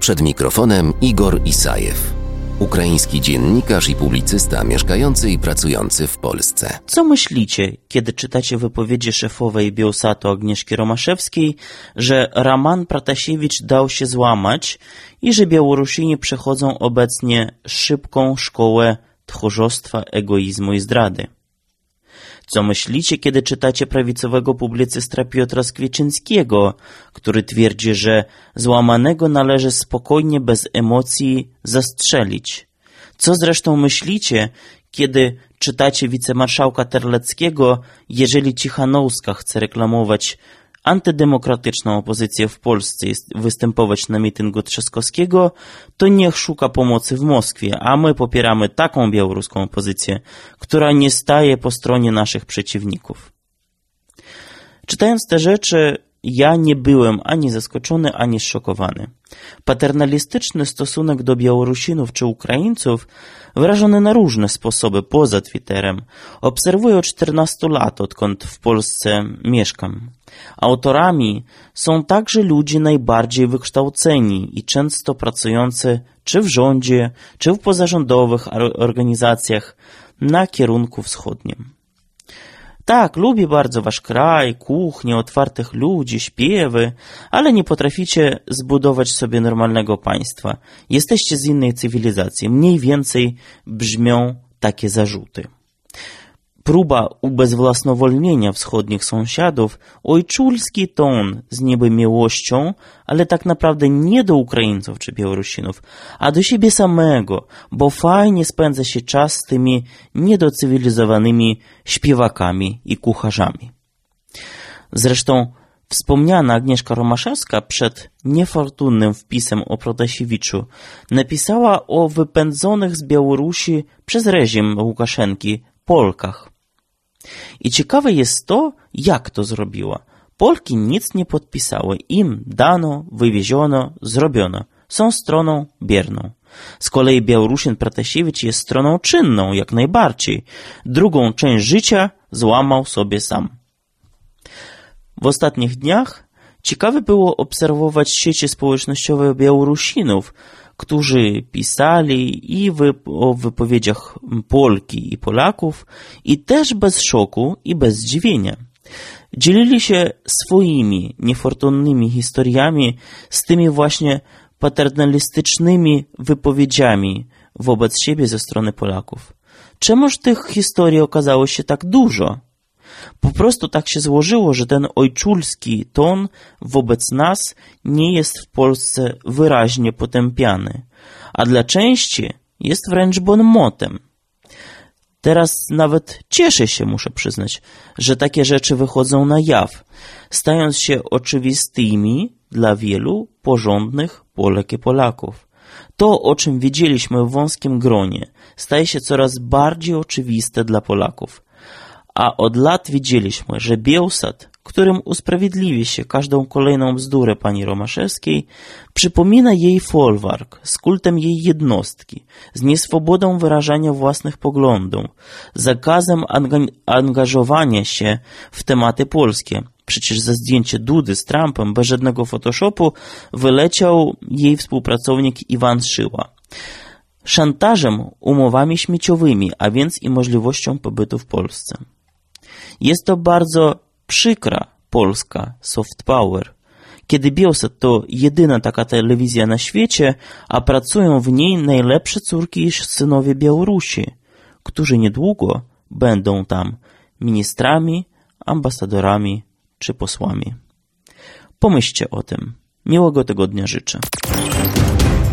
Przed mikrofonem Igor Isajew, ukraiński dziennikarz i publicysta mieszkający i pracujący w Polsce. Co myślicie, kiedy czytacie wypowiedzi szefowej Bielsatu Agnieszki Romaszewskiej, że Roman Pratasiewicz dał się złamać i że Białorusini przechodzą obecnie szybką szkołę tchórzostwa, egoizmu i zdrady? Co myślicie, kiedy czytacie prawicowego publicystra Piotra Skwieczynskiego, który twierdzi, że złamanego należy spokojnie, bez emocji zastrzelić? Co zresztą myślicie, kiedy czytacie wicemarszałka Terleckiego, jeżeli Cichanouska chce reklamować antydemokratyczną opozycję w Polsce jest występować na mityngu Trzaskowskiego, to niech szuka pomocy w Moskwie, a my popieramy taką białoruską opozycję, która nie staje po stronie naszych przeciwników. Czytając te rzeczy, ja nie byłem ani zaskoczony, ani zszokowany. Paternalistyczny stosunek do Białorusinów czy Ukraińców, wyrażony na różne sposoby poza Twitterem, obserwuję od 14 lat, odkąd w Polsce mieszkam. Autorami są także ludzie najbardziej wykształceni i często pracujący czy w rządzie, czy w pozarządowych organizacjach na kierunku wschodnim. Tak, lubię bardzo wasz kraj, kuchnię, otwartych ludzi, śpiewy, ale nie potraficie zbudować sobie normalnego państwa. Jesteście z innej cywilizacji. Mniej więcej brzmią takie zarzuty. Próba ubezwłasnowolnienia wschodnich sąsiadów, ojczulski ton z niby miłością, ale tak naprawdę nie do Ukraińców czy Białorusinów, a do siebie samego, bo fajnie spędza się czas z tymi niedocywilizowanymi śpiewakami i kucharzami. Zresztą Wspomniana Agnieszka Romaszewska przed niefortunnym wpisem o Protasiewiczu napisała o wypędzonych z Białorusi przez reżim Łukaszenki Polkach. I ciekawe jest to, jak to zrobiła. Polki nic nie podpisały. Im dano, wywieziono, zrobiono. Są stroną bierną. Z kolei Białorusin Pratasiewicz jest stroną czynną, jak najbardziej. Drugą część życia złamał sobie sam. W ostatnich dniach ciekawe było obserwować sieci społecznościowe Białorusinów, którzy pisali i o wypowiedziach Polki i Polaków i też bez szoku i bez zdziwienia. Dzielili się swoimi niefortunnymi historiami z tymi właśnie paternalistycznymi wypowiedziami wobec siebie ze strony Polaków. Czemuż tych historii okazało się tak dużo? Po prostu tak się złożyło, że ten ojczulski ton wobec nas nie jest w Polsce wyraźnie potępiany, a dla części jest wręcz bonmotem. Teraz nawet cieszę się, muszę przyznać, że takie rzeczy wychodzą na jaw, stając się oczywistymi dla wielu porządnych Polek i Polaków. To, o czym wiedzieliśmy w wąskim gronie, staje się coraz bardziej oczywiste dla Polaków a od lat widzieliśmy, że Bielsat, którym usprawiedliwi się każdą kolejną bzdurę pani Romaszewskiej, przypomina jej folwark z kultem jej jednostki, z nieswobodą wyrażania własnych poglądów, zakazem angażowania się w tematy polskie. Przecież za zdjęcie Dudy z Trumpem bez żadnego photoshopu wyleciał jej współpracownik Iwan Szyła szantażem umowami śmieciowymi, a więc i możliwością pobytu w Polsce. Jest to bardzo przykra polska soft power. Kiedy Bielset to jedyna taka telewizja na świecie, a pracują w niej najlepsze córki i synowie Białorusi, którzy niedługo będą tam ministrami, ambasadorami czy posłami. Pomyślcie o tym. Miłego tygodnia życzę.